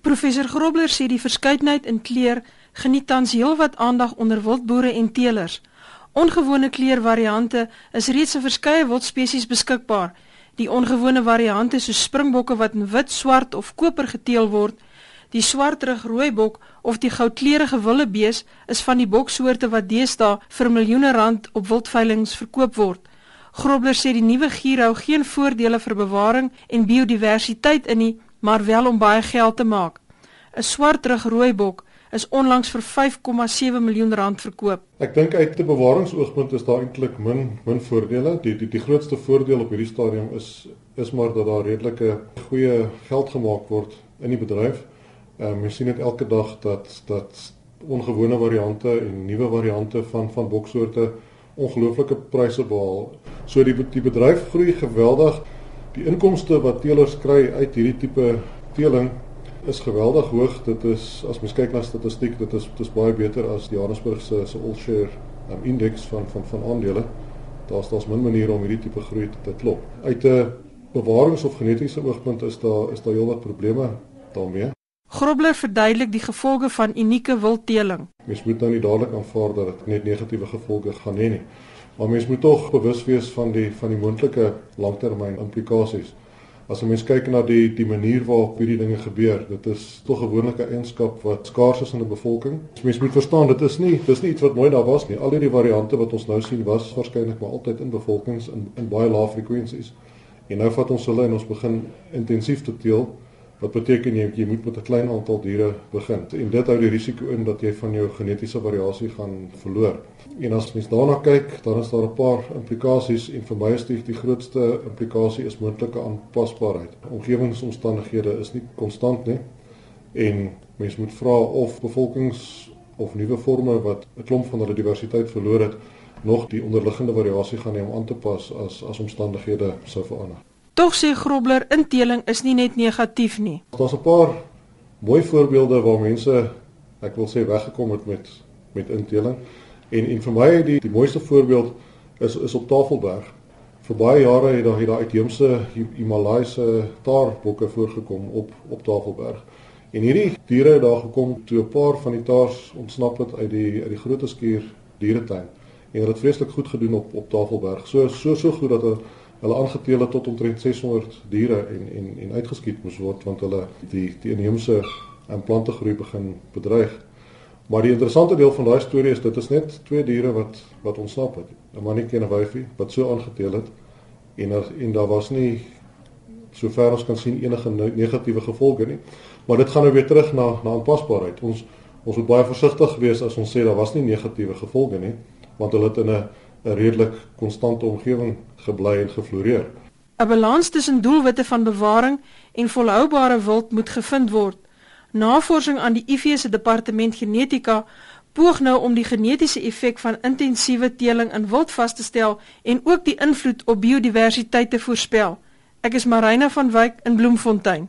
Professor Grobler sê die verskeidenheid in kleur geniet tans heelwat aandag onder wildboere en teelers. Ongewone kleurvariante is reeds in verskeie wildspesies beskikbaar. Die ongewone variante soos springbokke wat in wit, swart of koper geteel word, die swartrug rooibok of die goudkleurige willebees is van die boksoorte wat deesdae vir miljoene rand op wildveilings verkoop word. Grobler sê die nuwe gier hou geen voordele vir bewaring en biodiversiteit in nie, maar wel om baie geld te maak. 'n Swartrug rooibok is onlangs vir 5,7 miljoen rand verkoop. Ek dink uit 'n bewaringsoogpunt is daar eintlik min min voordele. Die die die grootste voordeel op hierdie stadium is is maar dat daar redelike goeie geld gemaak word in die bedryf. Ehm um, jy sien dit elke dag dat dat ongewone variante en nuwe variante van van boksoorte ongelooflike pryse behaal. So die die bedryf groei geweldig. Die inkomste wat teelers kry uit hierdie tipe teeling is geweldig hoog. Dit is as mens kyk na statistiek, dit is dit is baie beter as die Johannesburg se se all share um, indeks van van van aandele. Daar's daar's min maniere om hierdie tipe groei te klop. Uit 'n bewarings of genetiese oogpunt is daar is daar heelwat probleme daarmee. Grobler verduidelik die gevolge van unieke wildteeling. Mens moet nou nie dadelik aanvaar dat dit net negatiewe gevolge gaan hê nie. Maar mens moet tog bewus wees van die van die moontlike langtermyn implikasies. As 'n mens kyk na die die manier waarop hierdie dinge gebeur, dit is tog 'n gewone eienskap wat skaars is in 'n bevolking. So mens moet verstaan dit is nie dis nie iets wat nooit daar was nie. Al hierdie variante wat ons nou sien was waarskynlik maar altyd in bevolkings in in baie lae frekwensies. En nou vat ons hulle en ons begin intensief te teel Wat beteken jy jy moet met 'n klein aantal diere begin en dit hou die risiko in dat jy van jou genetiese variasie gaan verloor. En as mens daarna kyk, dan is daar 'n paar implikasies en vir my is die, die grootste implikasie is moontlike aanpasbaarheid. Omgewingsomstandighede is nie konstant nie en mens moet vra of bevolkings of nuwe forme wat 'n klomp van hulle diversiteit verloor het, nog die onderliggende variasie gaan hê om aan te pas as as omstandighede sou verander. Tog sê Grobler inteling is nie net negatief nie. Daar's 'n paar mooi voorbeelde waar mense ek wil sê weggekom het met met inteling. En en vir my die die mooiste voorbeeld is is op Tafelberg. Vir baie jare het daar hier daai uitheemse Himalaise taarbokke voorgekom op op Tafelberg. En hierdie diere het daar gekom toe 'n paar van die taars ontsnap het uit die uit die groot skuur dieretuin. En hulle het vreeslik goed gedoen op op Tafelberg. So so so goed dat 'n hulle aangeteel het tot omtrent 600 diere en en en uitgeskiet moes word want hulle die die inheemse implante groei begin bedreig. Maar die interessante deel van daai storie is dit is net twee diere wat wat ontsnap het. 'n Mannetjie en 'n wyfie wat so aangeteel het en er, en daar was nie sover ons kan sien enige negatiewe gevolge nie. Maar dit gaan nou weer terug na na aanpasbaarheid. Ons ons moet baie versigtig wees as ons sê daar was nie negatiewe gevolge nie want hulle het in 'n 'n redelik konstante omgewing gebly en gefloreer. 'n Balans tussen doelwitte van bewaring en volhoubare wild moet gevind word. Navorsing aan die IVE se departement genetika poog nou om die genetiese effek van intensiewe teeling in wild vas te stel en ook die invloed op biodiversiteit te voorspel. Ek is Marina van Wyk in Bloemfontein.